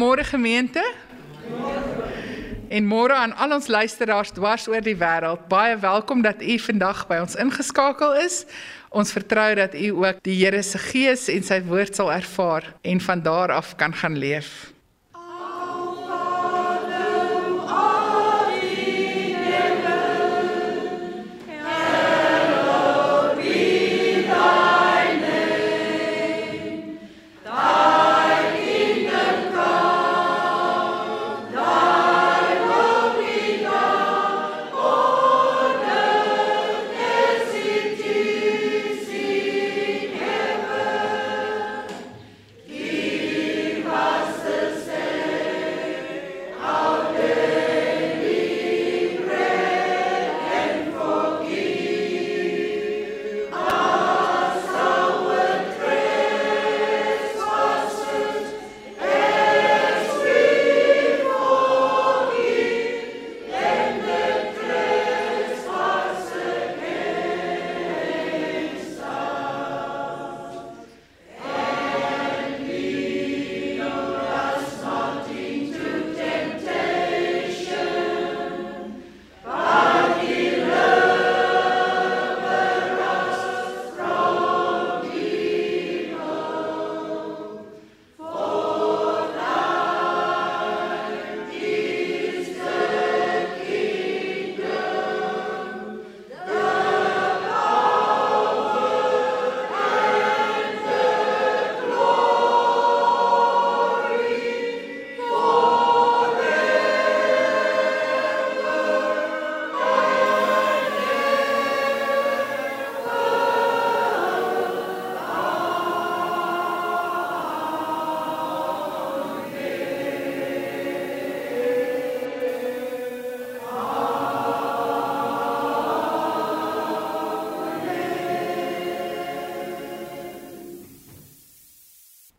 Goeiemôre gemeente. En môre aan al ons luisteraars dwars oor die wêreld. Baie welkom dat u vandag by ons ingeskakel is. Ons vertrou dat u ook die Here se gees en sy woord sal ervaar en van daar af kan gaan leef.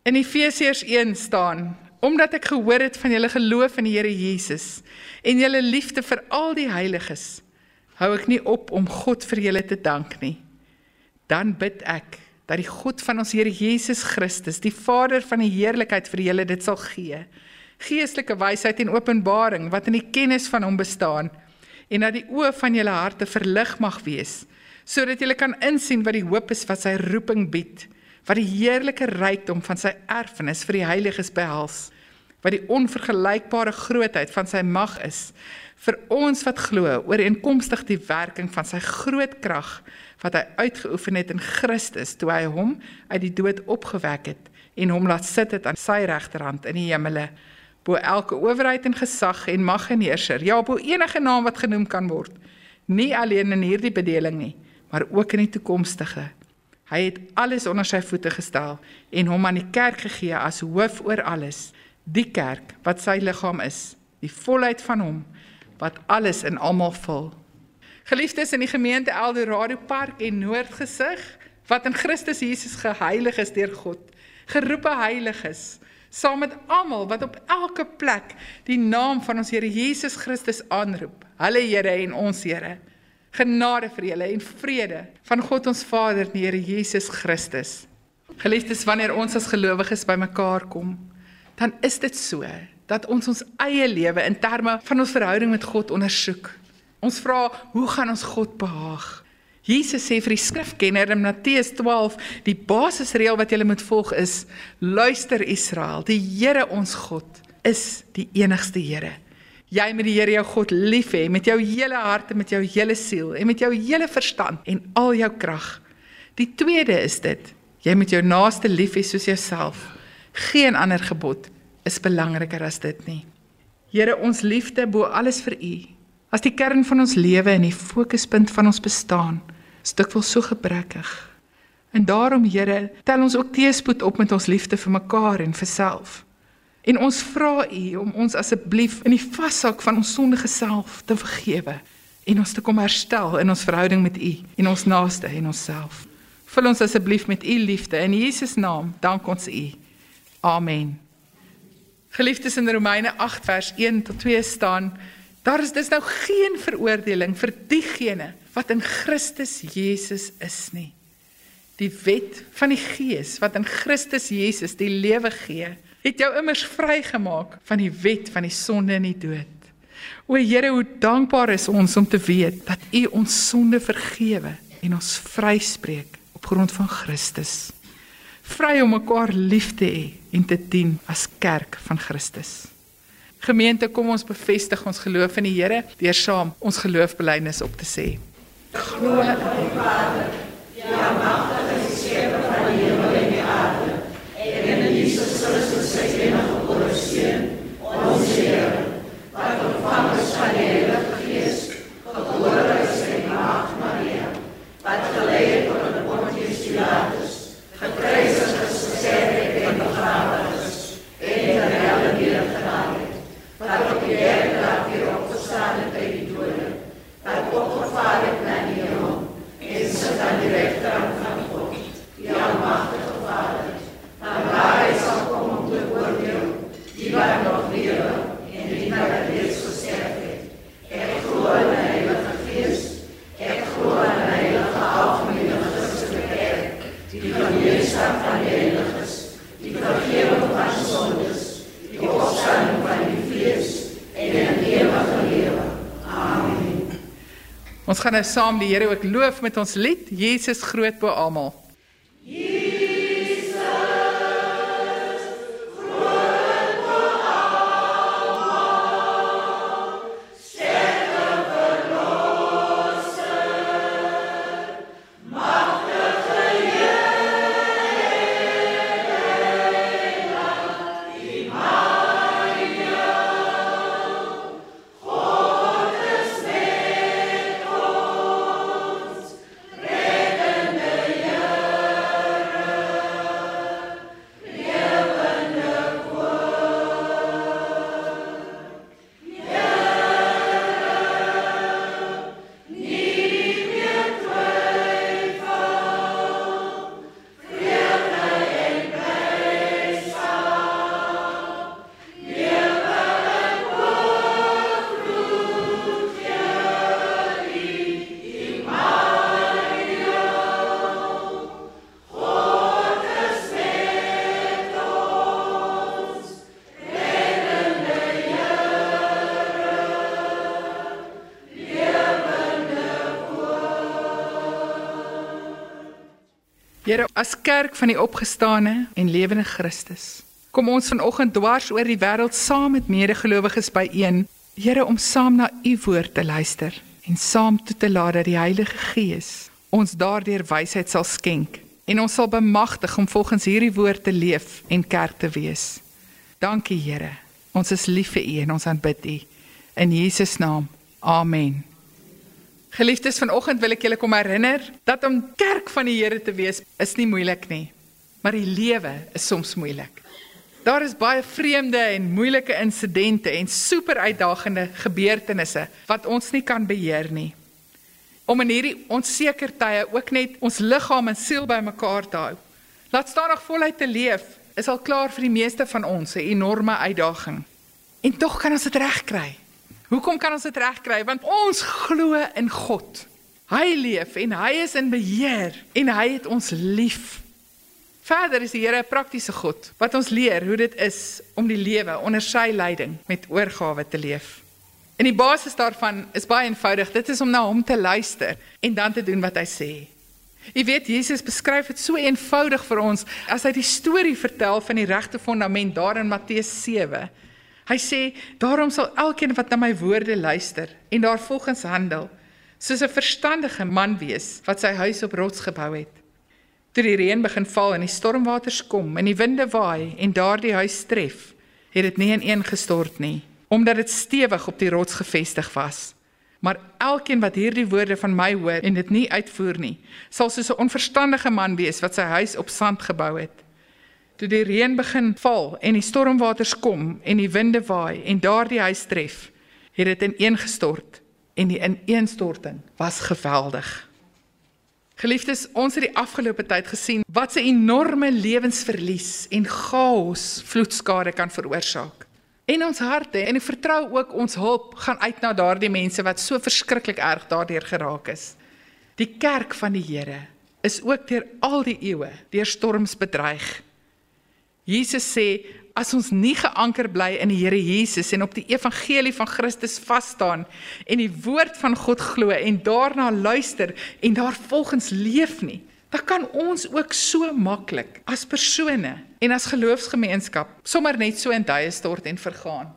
In Efesiërs 1 staan: Omdat ek gehoor het van julle geloof in die Here Jesus en julle liefde vir al die heiliges, hou ek nie op om God vir julle te dank nie. Dan bid ek dat die God van ons Here Jesus Christus, die Vader van die heerlikheid vir julle dit sal gee. Geestelike wysheid en openbaring wat in die kennis van hom bestaan en dat die oë van julle harte verlig mag wees sodat julle kan insien wat die hoop is wat sy roeping bied wat die heerlike rykdom van sy erfenis vir die heiliges behels, wat die onvergelykbare grootheid van sy mag is vir ons wat glo ooreenkomstig die werking van sy groot krag wat hy uitgeoefen het in Christus toe hy hom uit die dood opgewek het en hom laat sit het aan sy regterhand in die hemele bo elke owerheid en gesag en mag en heerser ja bo enige naam wat genoem kan word nie alleen in hierdie bedeling nie maar ook in die toekomstige Hy het alles onder sy voete gestel en hom aan die kerk gegee as hoof oor alles, die kerk wat sy liggaam is, die volheid van hom wat alles in almal vul. Geliefdes in die gemeente Eldorado Park en Noordgesig wat in Christus Jesus geheilig is deur God, geroepe heiliges, saam met almal wat op elke plek die naam van ons Here Jesus Christus aanroep. Hulle Here en ons Here. Genade vir julle en vrede van God ons Vader en die Here Jesus Christus. Geliefdes, wanneer ons as gelowiges bymekaar kom, dan is dit so dat ons ons eie lewe in terme van ons verhouding met God ondersoek. Ons vra, hoe gaan ons God behaag? Jesus sê vir die skrifkenner in Matteus 12, die basisreël wat jy moet volg is: Luister Israel, die Here ons God is die enigste Here jy met die Here jou God lief hê met jou hele hart en met jou hele siel en met jou hele verstand en al jou krag. Die tweede is dit, jy moet jou naaste lief hê soos jouself. Geen ander gebod is belangriker as dit nie. Here, ons liefde bo alles vir U. As die kern van ons lewe en die fokuspunt van ons bestaan, stuk wel so gebrekkig. En daarom, Here, tel ons ook teespoed op met ons liefde vir mekaar en vir self. En ons vra U om ons asseblief in die vashak van ons sondige self te vergewe en ons te kom herstel in ons verhouding met U en ons naaste en onsself. Vul ons asseblief met U liefde in Jesus naam. Dank ons U. Amen. Geliefdes in Romeine 8 vers 1 tot 2 staan: Daar is dis nou geen veroordeling vir diegene wat in Christus Jesus is nie. Die wet van die Gees wat in Christus Jesus die lewe gee, het jou immers vrygemaak van die wet van die sonde en die dood. O Here, hoe dankbaar is ons om te weet dat U ons sonde vergewe en ons vryspreek op grond van Christus. Vry om mekaar lief te hê en te dien as kerk van Christus. Gemeente, kom ons bevestig ons geloof in die Here deur saam ons geloofbelijdenis op te sê. Glo in die Vader, die almagtige Skepper van die hemel en die aarde, en in Jesus Christus, sy enige gebore seun, ons Here, wat ontvang is van die Heilige Gees, gebore is in Maagd Maria, wat gelei het onder Pontius Pilatus, gekruisig is, gesterf het en begrawe is, en ter helle neergegaan het, wat op die derde dag weer opgestaan het uit die dode, wat opgevaar het na die hemel, en sit aan die rechterhand van God, die almachtige Vader, van waar hy sal kom om te oordeel, die wat nog lewe, en die wat reeds gesterf het. Ek glo in die Heilige Geest, ek glo in die Heilige Algemene Christelike Kerk, die gemeenskap van die heiliges, die vergeving van sondes, die opstanding van die vlees en in ewige lewe. Amen. Ons gaan nou saam die Here ook loof met ons lied Jesus groot bo almal. Here, as kerk van die opgestane en lewende Christus, kom ons vanoggend dwars oor die wêreld saam met medegelowiges byeen, Here om saam na u woord te luister en saam toe te laat dat die Heilige Gees ons daardeur wysheid sal skenk en ons sal bemagtig om volgens hierdie woord te leef en kerk te wees. Dankie Here. Ons is lief vir u en ons aanbid u in Jesus naam. Amen. Geliefdes, vanoggend wil ek julle kom herinner dat om kerk van die Here te wees is nie moeilik nie, maar die lewe is soms moeilik. Daar is baie vreemde en moeilike insidente en super uitdagende gebeurtenisse wat ons nie kan beheer nie. Om in hierdie onseker tye ook net ons liggaam en siel bymekaar te hou. Laat staan nog voluit te leef is al klaar vir die meeste van ons 'n enorme uitdaging. En tog kan ons dit regkry. Hoekom kan ons dit regkry? Want ons glo in God. Hy leef en hy is in beheer en hy het ons lief. Verder is die Here 'n praktiese God wat ons leer hoe dit is om die lewe onder sy leiding met oorgawe te leef. En die basis daarvan is baie eenvoudig. Dit is om na hom te luister en dan te doen wat hy sê. Jy weet Jesus beskryf dit so eenvoudig vir ons as hy die storie vertel van die regte fondament daar in Matteus 7. Hy sê: "Daarom sal elkeen wat na my woorde luister en daarvolgens handel, soos 'n verstandige man wees wat sy huis op rots gebou het. Toe die reën begin val en die stormwaters kom en die winde waai en daardie huis tref, het dit nie ineengestort nie, omdat dit stewig op die rots gefestig was." Maar elkeen wat hierdie woorde van my hoor en dit nie uitvoer nie, sal soos 'n onverstandige man wees wat sy huis op sand gebou het. Toe die reën begin val en die stormwaters kom en die winde waai en daardie huis tref, het dit ineengestort en die ineenstorting was geweldig. Geliefdes, ons het die afgelope tyd gesien wat 'n enorme lewensverlies en chaos vloedskade kan veroorsaak. En ons harte en ek vertrou ook ons hulp gaan uit na daardie mense wat so verskriklik erg daardeur geraak is. Die kerk van die Here is ook deur al die eeue deur storms bedreig. Jesus sê as ons nie geanker bly in die Here Jesus en op die evangelie van Christus vas staan en die woord van God glo en daarna luister en daarvolgens leef nie, dan kan ons ook so maklik as persone en as geloofsgemeenskap sommer net so in duie stort en vergaan.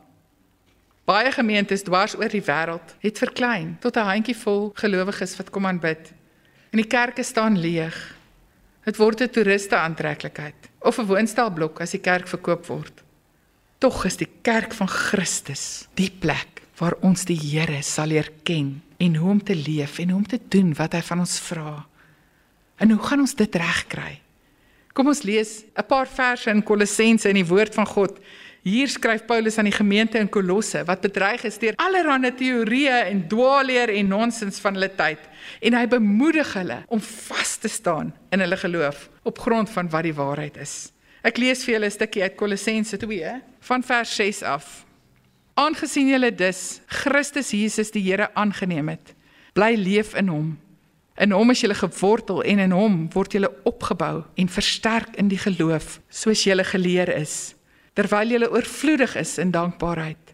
Baie gemeentes dwars oor die wêreld het verklein tot 'n handjievol gelowiges wat kom aanbid. En die kerke staan leeg. Dit word 'n toeriste aantreklikheid of 'n woonstelblok as die kerk verkoop word. Tog is die kerk van Christus die plek waar ons die Here sal leer ken en hoe om te leef en hoe om te doen wat hy van ons vra. En hoe gaan ons dit regkry? Kom ons lees 'n paar verse in Kolossense in die woord van God. Hier skryf Paulus aan die gemeente in Kolosse wat bedreig is deur allerlei teorieë en dwaalleer en nonsens van hulle tyd en hy bemoedig hulle om vas te staan in hulle geloof op grond van wat die waarheid is. Ek lees vir julle 'n stukkie uit Kolossense 2 van vers 6 af. Aangesien julle dus Christus Jesus die Here aangeneem het, bly leef in hom. In hom is julle gewortel en in hom word julle opgebou en versterk in die geloof soos julle geleer is terwyl jy oorvloedig is in dankbaarheid.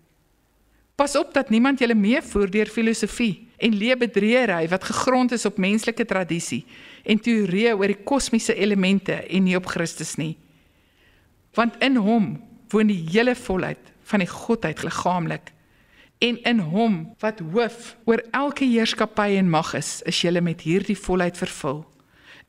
Pas op dat niemand julle meevoer deur filosofie en leebedreery wat gegrond is op menslike tradisie en teorieë oor die kosmiese elemente en nie op Christus nie. Want in hom woon die hele volheid van die godheid liggaamlik en in hom wat hoof oor elke heerskappy en mag is, is julle met hierdie volheid vervul.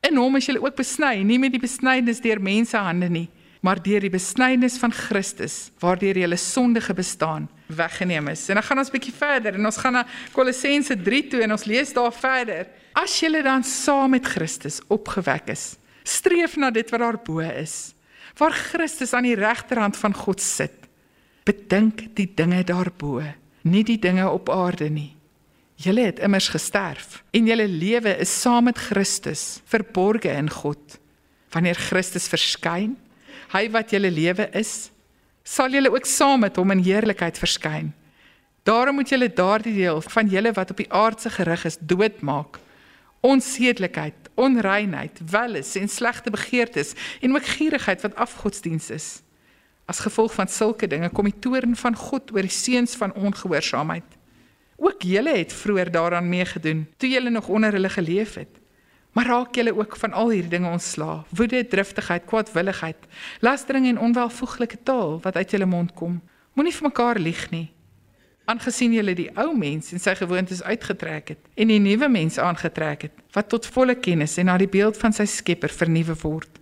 In hom is julle ook besny, nie met die besnydenis deur mense hande nie, maar deur die besnydenis van Christus waardeur julle sondige bestaan weggeneem is. En dan gaan ons bietjie verder en ons gaan na Kolossense 3 toe en ons lees daar verder. As julle dan saam met Christus opgewek is, streef na dit wat daarbo is, waar Christus aan die regterhand van God sit. Bedink die dinge daarbo, nie die dinge op aarde nie. Julle het immers gesterf en julle lewe is saam met Christus verborge in God. Wanneer Christus verskyn, hy wat julle lewe is, sal julle ook saam met hom in heerlikheid verskyn. Daarom moet julle daardie deel van julle wat op die aardse gerig is doodmaak. Onsedelikheid, onreinheid, welis en slegte begeertes en ook gierigheid wat afgodsdiens is. As gevolg van sulke dinge kom die toorn van God oor die seuns van ongehoorsaamheid. Ook julle het vroeër daaraan meegedoen toe julle nog onder hulle geleef het. Maar raak julle ook van al hierdie dinge ontslaa: woede, driftigheid, kwaadwilligheid, lastering en onwelvoeglike taal wat uit julle mond kom. Moenie vir mekaar lieg nie. Aangesien julle die ou mens en sy gewoontes uitgetrek het en die nuwe mens aangetrek het wat tot volle kennis en na die beeld van sy Skepper vernuwe word.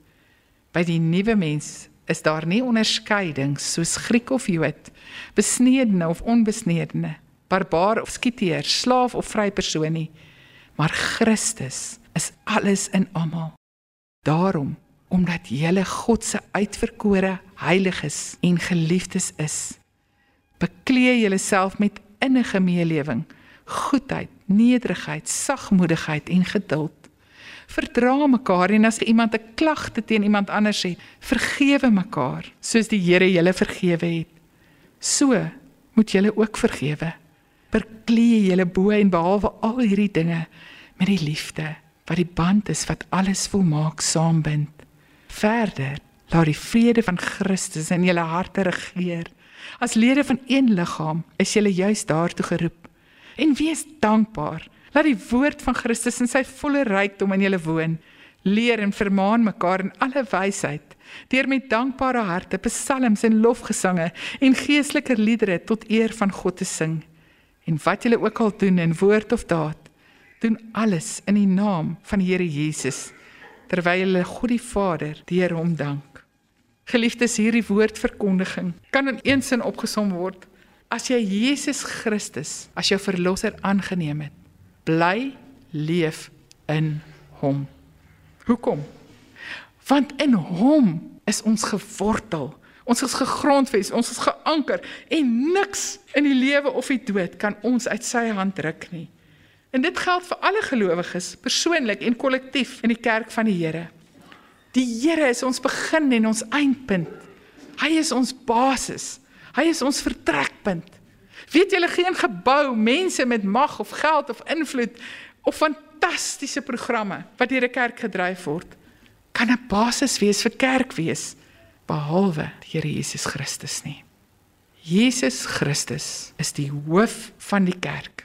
By die nuwe mens is daar nie onderskeiding soos Griek of Jood, besneedene of onbesneedene, barbaar of skiteer, slaaf of vry persoon nie, maar Christus is alles in almal. Daarom, omdat julle God se uitverkore heiliges en geliefdes is, bekleë julleself met innige meelewing, goedheid, nederigheid, sagmoedigheid en geduld. Verdra mekaar en as iemand 'n klagte teen iemand anders het, vergewe mekaar, soos die Here julle vergewe het. So moet julle ook vergewe. Bekleë julle bo en behalwe al hierdie dinge met die liefde wat die band is wat alles volmaak saambind. Verder, laat die vrede van Christus in julle harte regeer. As lede van een liggaam is julle juis daartoe geroep. En wees dankbaar. Laat die woord van Christus in sy volle rykdom in julle woon. Leer en vermaan mekaar in alle wysheid deur met dankbare harte psalms en lofgesange en geestelike liedere tot eer van God te sing. En wat julle ook al doen in woord of daad, doen alles in die naam van die Here Jesus terwyl hulle God die Vader deur hom dank. Geliefdes, hierdie woordverkondiging kan in een sin opgesom word: as jy Jesus Christus as jou verlosser aangeneem het, bly leef in hom. Hoekom? Want in hom is ons gewortel. Ons is gegrondves, ons is geanker en niks in die lewe of die dood kan ons uit sy hand ruk nie. En dit geld vir alle gelowiges, persoonlik en kollektief in die kerk van die Here. Die Here is ons begin en ons eindpunt. Hy is ons basis. Hy is ons vertrekpunt. Weet julle geen gebou, mense met mag of geld of invloed of fantastiese programme wat deur 'n kerk gedryf word kan 'n basis wees vir kerk wees behalwe die Here Jesus Christus nie. Jesus Christus is die hoof van die kerk.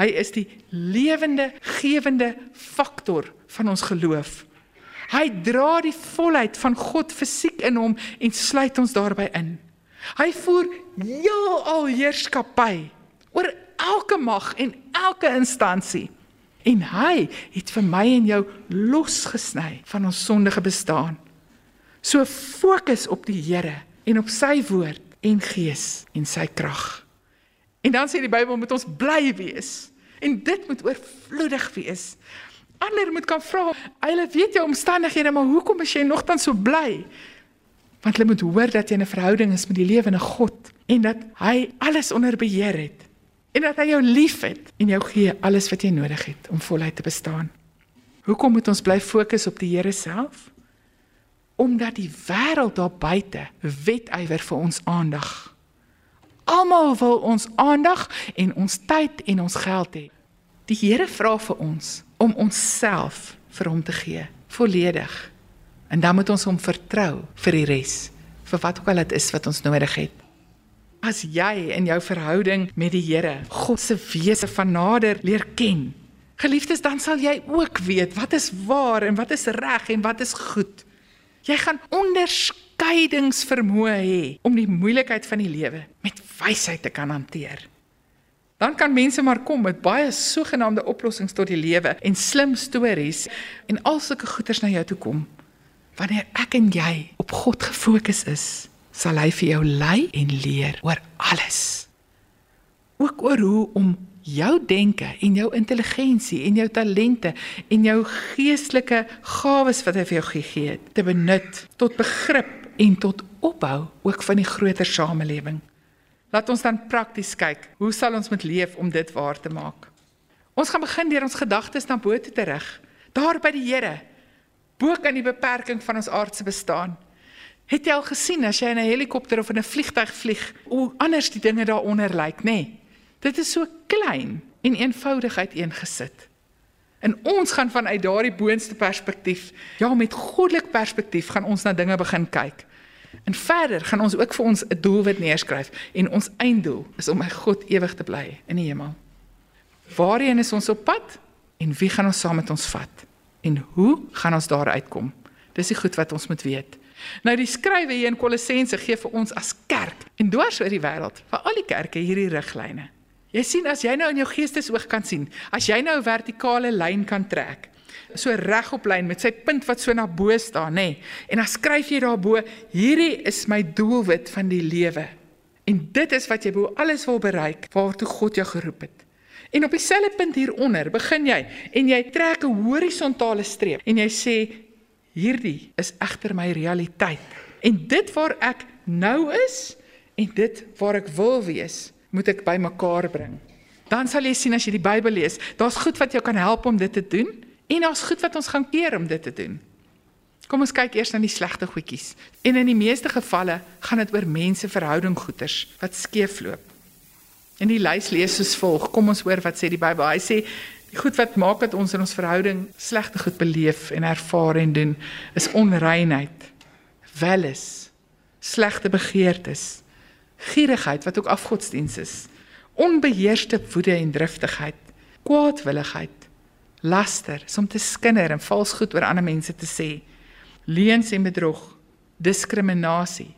Hy is die lewende, gewende faktor van ons geloof. Hy dra die volheid van God fisiek in hom en sluit ons daarbey in. Hy voer heelal heerskappy oor elke mag en elke instansie. En hy het vir my en jou losgesny van ons sondige bestaan. So fokus op die Here en op sy woord en gees en sy krag. En dan sê die Bybel moet ons bly wees en dit moet oorvloedig wees. Ander moet kan vra, hulle weet jou omstandighede, maar hoekom is jy nogtans so bly? Want hulle moet hoor dat jy 'n verhouding is met die lewende God en dat hy alles onder beheer het en dat hy jou liefhet en jou gee alles wat jy nodig het om voluit te bestaan. Hoekom moet ons bly fokus op die Here self? omdat die wêreld daar buite wetywer vir ons aandag. Almal wil ons aandag en ons tyd en ons geld hê. Die Here vra vir ons om onsself vir hom te gee, volledig. En dan moet ons hom vertrou vir die res, vir wat ook al dit is wat ons nodig het. As jy in jou verhouding met die Here God se wese van nader leer ken, geliefdes, dan sal jy ook weet wat is waar en wat is reg en wat is goed. Jy gaan onderskeidingsvermoë hê om die moeilikheid van die lewe met wysheid te kan hanteer. Dan kan mense maar kom met baie sogenaamde oplossings tot die lewe en slim stories en al sulke goeters na jou toe kom. Wanneer ek en jy op God gefokus is, sal hy vir jou lei en leer oor alles. Ook oor hoe om jou denke en jou intelligensie en jou talente en jou geestelike gawes wat hy vir jou gegee het te benut tot begrip en tot opbou ook van die groter samelewing. Laat ons dan prakties kyk, hoe sal ons moet leef om dit waar te maak? Ons gaan begin deur ons gedagtes na bo te rig, daar by die Here, bo kan die beperking van ons aardse bestaan. Het jy al gesien as jy in 'n helikopter of in 'n vliegtuig vlieg, hoe anders die dinge daaronder lyk, nê? Nee? Dit is so klein en eenvoudig uiteengesit. En ons gaan vanuit daardie boonste perspektief, ja, met goddelik perspektief gaan ons na dinge begin kyk. En verder gaan ons ook vir ons 'n doelwit neerskryf en ons einddoel is om by God ewig te bly in die hemel. Waarheen is ons op pad en wie gaan ons saam met ons vat? En hoe gaan ons daar uitkom? Dis die goed wat ons moet weet. Nou die skrywe hier in Kolossense gee vir ons as kerk en dwars oor die wêreld vir al die kerke hierdie riglyne. Jy sien as jy nou in jou geestesoog kan sien, as jy nou 'n vertikale lyn kan trek, so regop lyn met sy punt wat so na bo staan, nê. En dan skryf jy daarbo, hierdie is my doelwit van die lewe. En dit is wat jy bo alles wil bereik waartoe God jou geroep het. En op dieselfde punt hieronder begin jy en jy trek 'n horisontale streep en jy sê hierdie is egter my realiteit. En dit waar ek nou is en dit waar ek wil wees moet ek bymekaar bring. Dan sal jy sien as jy die Bybel lees, daar's goed wat jou kan help om dit te doen en daar's goed wat ons gaan keer om dit te doen. Kom ons kyk eers na die slegte goedjies. En in die meeste gevalle gaan dit oor mense verhouding goeters wat skeefloop. En die lys lees soos volg. Kom ons hoor wat sê die Bybel. Hy sê die goed wat maak dat ons in ons verhouding slegte goed beleef en ervaar en doen is onreinheid, welis, slegte begeertes, gierigheid wat ook afgodsdiens is, onbeheerste woede en driftigheid, kwaadwilligheid, laster, om te skinder en vals goed oor ander mense te sê, leuns en bedrog, diskriminasie.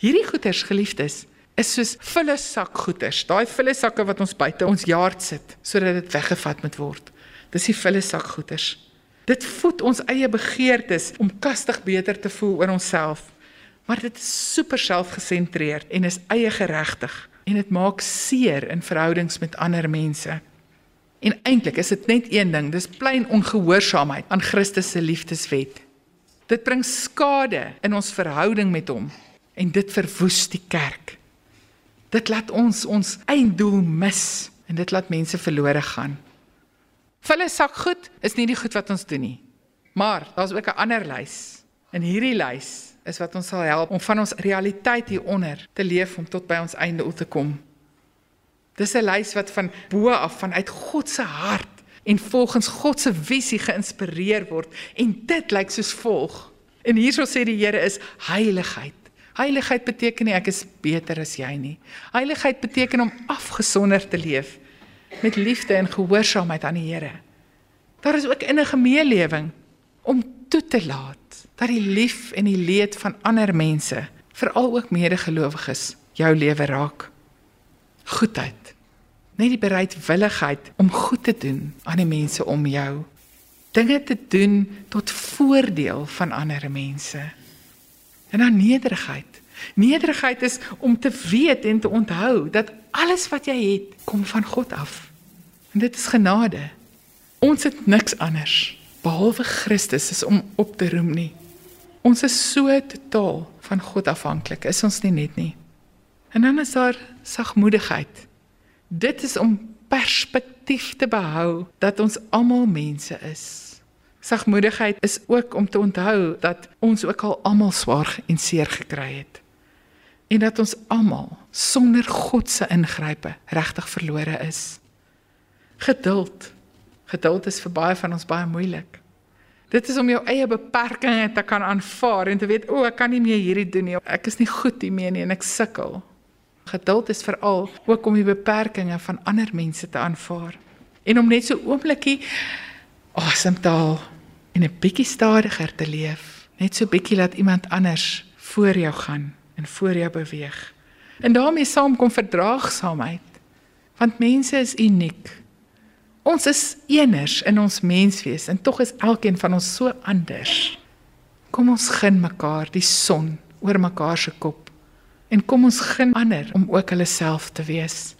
Hierdie goeters geliefdes is soos volle sak goeters, daai volle sakke wat ons buite ons yard sit sodat dit weggevat moet word. Dis die volle sak goeters. Dit voed ons eie begeertes om kastig beter te voel oor onsself maar dit is super selfgesentreerd en is eie geregtig en dit maak seer in verhoudings met ander mense. En eintlik is dit net een ding, dis plain ongehoorsaamheid aan Christus se liefdeswet. Dit bring skade in ons verhouding met hom en dit verwoes die kerk. Dit laat ons ons einddoel mis en dit laat mense verlore gaan. Vulle sak goed is nie die goed wat ons doen nie. Maar daar's ook 'n ander lys. In hierdie lys is wat ons sal help om van ons realiteit hieronder te leef om tot by ons einde te kom. Dis 'n lys wat van bo af vanuit God se hart en volgens God se visie geïnspireer word en dit lyk soos volg. En hierso sê die Here is heiligheid. Heiligheid beteken nie ek is beter as jy nie. Heiligheid beteken om afgesonder te leef met liefde en gehoorsaamheid aan die Here. Daar is ook innige meelewing om toe te laat dat die lief en die leed van ander mense, veral ook medegelowiges, jou lewe raak. Goedheid. Net die bereidwilligheid om goed te doen aan die mense om jou. Dinge te doen tot voordeel van ander mense. En dan nederigheid. Nederigheid is om te weet en te onthou dat alles wat jy het, kom van God af. En dit is genade. Ons het niks anders behalwe Christus is om op te roem nie. Ons is so totaal van God afhanklik, is ons nie net nie. En dan is daar sagmoedigheid. Dit is om perspektief te behou dat ons almal mense is. Sagmoedigheid is ook om te onthou dat ons ook al almal swaar en seer gekry het. En dat ons almal sonder God se ingrype regtig verlore is. Geduld Geduld is vir baie van ons baie moeilik. Dit is om jou eie beperkings te kan aanvaar en te weet, o, ek kan nie meer hierdie doen nie. Ek is nie goed hiermee nie en ek sukkel. Geduld is veral ook om die beperkings van ander mense te aanvaar en om net so oomblikie asem te haal en 'n bietjie stadiger te leef. Net so bietjie laat iemand anders voor jou gaan en voor jou beweeg. En daarmee saam kom verdraagsaamheid. Want mense is uniek. Ons is eeners in ons menswees en tog is elkeen van ons so anders. Kom ons gun mekaar die son oor mekaar se kop en kom ons gun ander om ook hulle self te wees.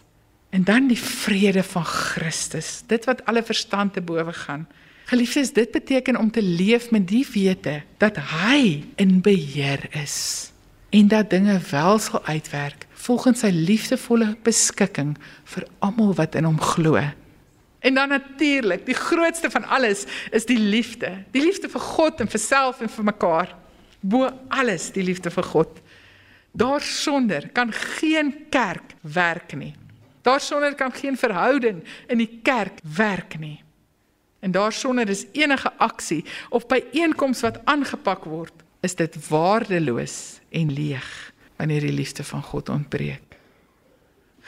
En dan die vrede van Christus, dit wat alle verstand te bowe gaan. Geliefdes, dit beteken om te leef met die wete dat hy in beheer is en dat dinge wel sal uitwerk volgens sy liefdevolle beskikking vir almal wat in hom glo. En dan natuurlik, die grootste van alles is die liefde. Die liefde vir God en vir self en vir mekaar. Bo alles die liefde vir God. Daarsonder kan geen kerk werk nie. Daarsonder kan geen verhouding in die kerk werk nie. En daarsonder is enige aksie of byeenkoms wat aangepak word, is dit waardeloos en leeg wanneer die liefde van God ontbreek.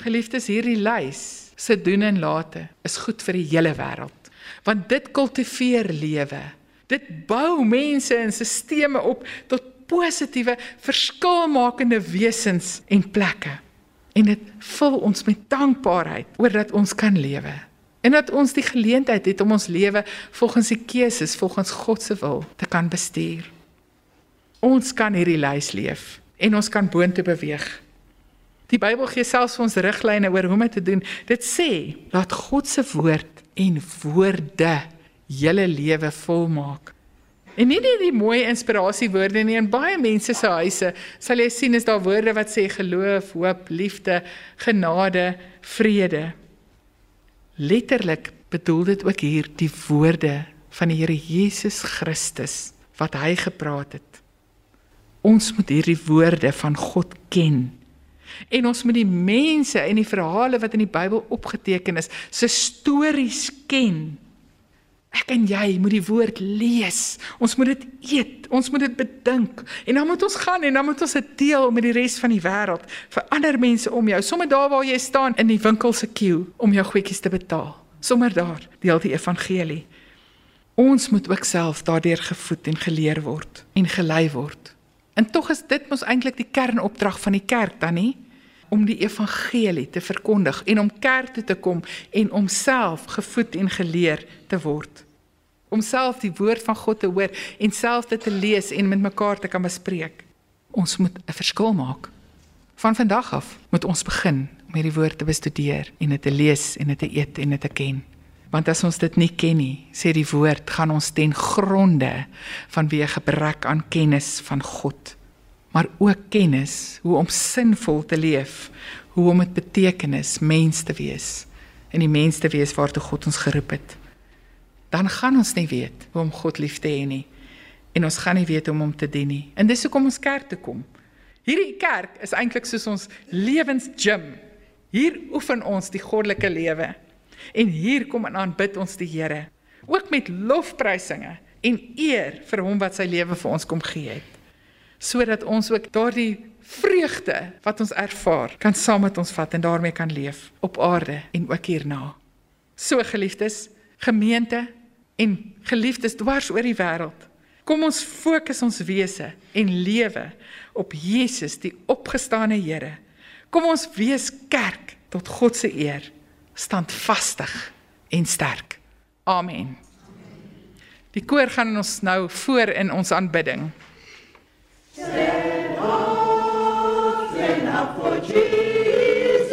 Geliefdes, hierdie lys se doen en late is goed vir die hele wêreld. Want dit kultiveer lewe. Dit bou mense en stelsels op tot positiewe, verskilmakende wesens en plekke. En dit vul ons met dankbaarheid oor dat ons kan lewe en dat ons die geleentheid het om ons lewe volgens die keuses volgens God se wil te kan bestuur. Ons kan hierdie lys leef en ons kan boontoe beweeg. Die Bybel gee selfs vir ons riglyne oor hoe om dit te doen. Dit sê: "Laat God se woord en woorde julle lewe volmaak." En nie net die mooi inspirasiewoorde nie, in baie mense se huise sal jy sien is daar woorde wat sê geloof, hoop, liefde, genade, vrede. Letterlik bedoel dit ook hier die woorde van die Here Jesus Christus wat hy gepraat het. Ons moet hierdie woorde van God ken en ons moet die mense en die verhale wat in die Bybel opgeteken is, se stories ken. Ek en jy moet die woord lees. Ons moet dit eet. Ons moet dit bedink. En dan moet ons gaan en dan moet ons dit deel met die res van die wêreld vir ander mense om jou. Sommige daar waar jy staan in die winkel se queue om jou goedjies te betaal. Sommige daar deel die evangelie. Ons moet ook self daardeur gevoed en geleer word en gelei word. En tog is dit mos eintlik die kernopdrag van die kerk dan nie? Om die evangelie te verkondig en om kerk toe te kom en om self gevoed en geleer te word. Om self die woord van God te hoor en self dit te lees en met mekaar te kan bespreek. Ons moet 'n verskil maak. Van vandag af moet ons begin om hierdie woord te bestudeer en dit te lees en dit te eet en dit te ken. Want as ons dit nie ken nie, sê die woord, gaan ons ten gronde vanweë gebrek aan kennis van God maar ook kennis hoe om sinvol te leef, hoe om met betekenis mens te wees en die mens te wees waartoe God ons geroep het. Dan gaan ons nie weet hoe om God lief te hê nie en ons gaan nie weet hoe om hom te dien nie. En dis hoekom ons kerk toe kom. Hierdie kerk is eintlik soos ons lewensgym. Hier oefen ons die goddelike lewe. En hier kom en aanbid ons die Here, ook met lofprysinge en eer vir hom wat sy lewe vir ons kom gee het. Sodat ons ook daardie vreugde wat ons ervaar kan saam met ons vat en daarmee kan leef op aarde en ook hierna. So geliefdes, gemeente en geliefdes dwars oor die wêreld. Kom ons fokus ons wese en lewe op Jesus, die opgestane Here. Kom ons wees kerk tot God se eer, standvastig en sterk. Amen. Die koor gaan ons nou voor in ons aanbidding. Stand up, stand up for Jesus,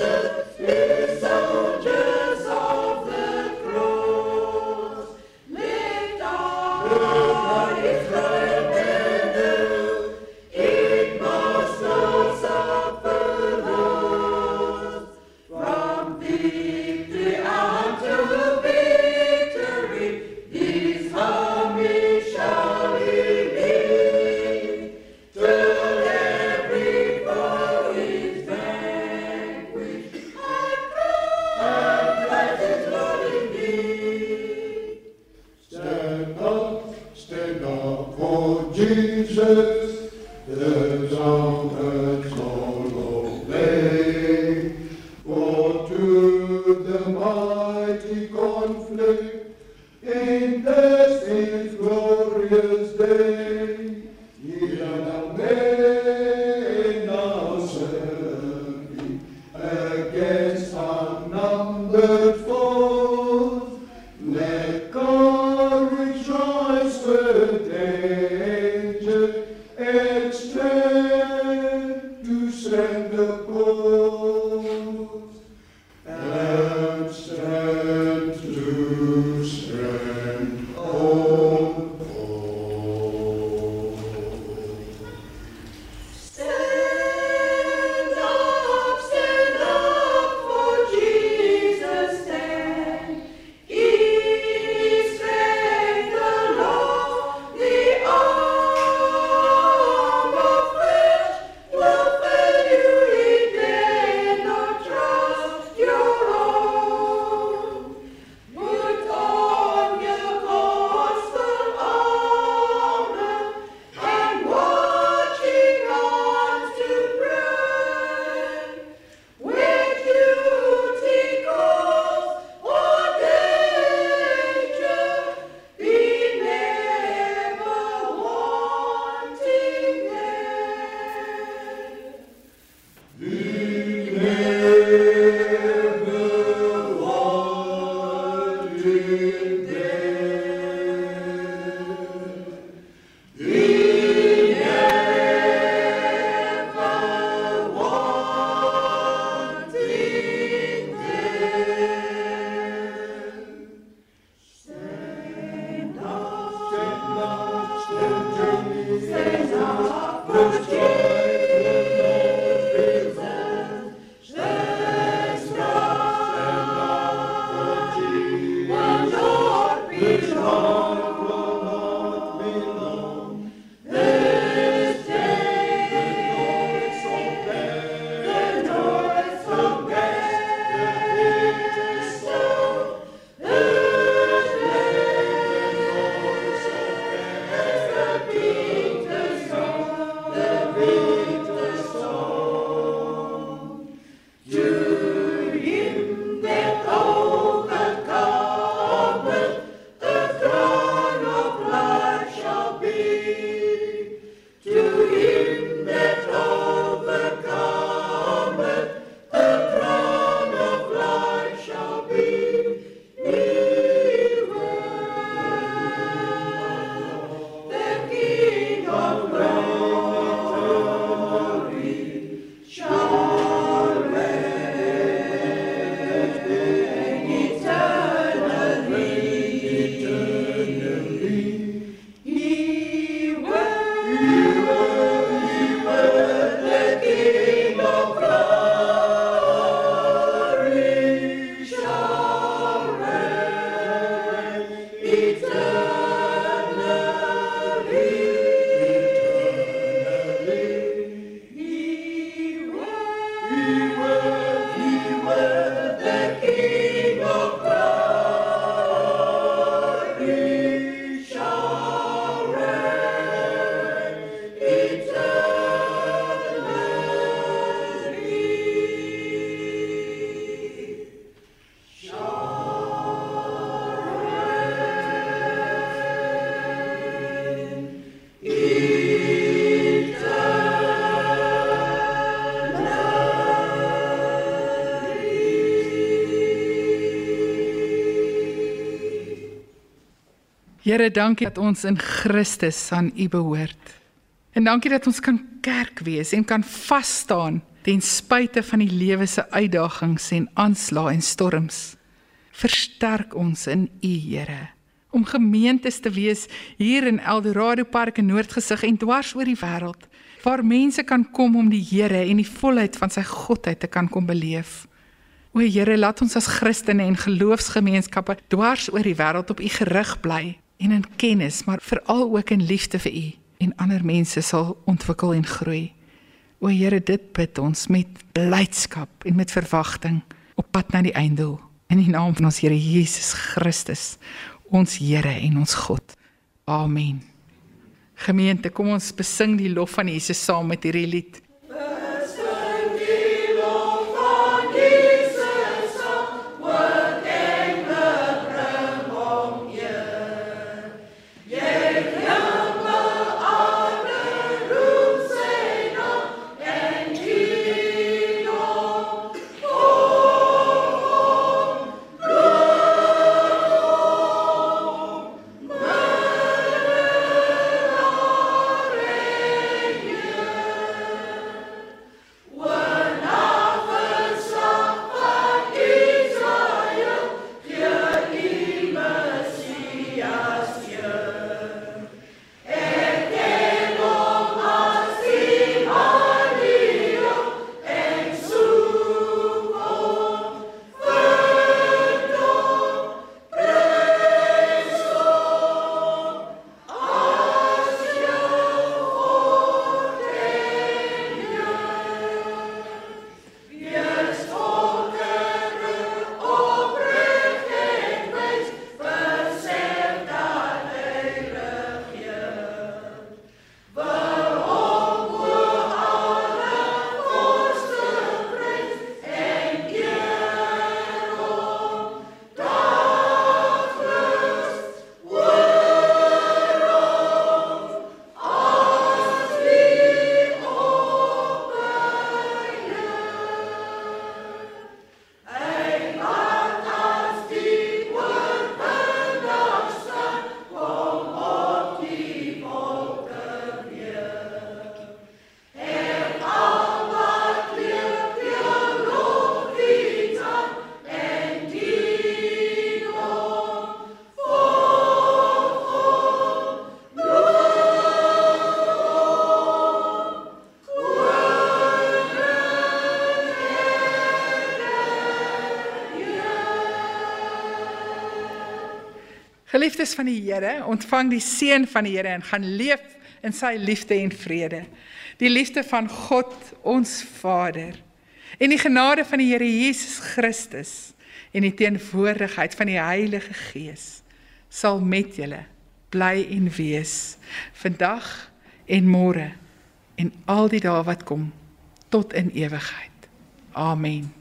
Here, dankie dat ons in Christus aan U behoort. En dankie dat ons kan kerk wees en kan vas staan ten spyte van die lewe se uitdagings en aanslae en storms. Versterk ons in U, Here, om gemeentes te wees hier in Eldorado Park in Noordgesig en dwars oor die wêreld waar mense kan kom om die Here en die volheid van sy godheid te kan kom beleef. O Here, laat ons as Christene en geloofsgemeenskappe dwars oor die wêreld op U gerig bly en in kennis, maar veral ook in liefde vir U en ander mense sal ontwikkel en groei. O Here, dit bid ons met blydskap en met verwagting op pad na die einddoel. In die naam van ons Here Jesus Christus, ons Here en ons God. Amen. Gemeente, kom ons besing die lof van Jesus saam met hierdie lied. Geliefdes van die Here, ontvang die seën van die Here en gaan leef in sy liefde en vrede. Die liefde van God, ons Vader, en die genade van die Here Jesus Christus en die teenwoordigheid van die Heilige Gees sal met julle bly en wees vandag en môre en al die dae wat kom tot in ewigheid. Amen.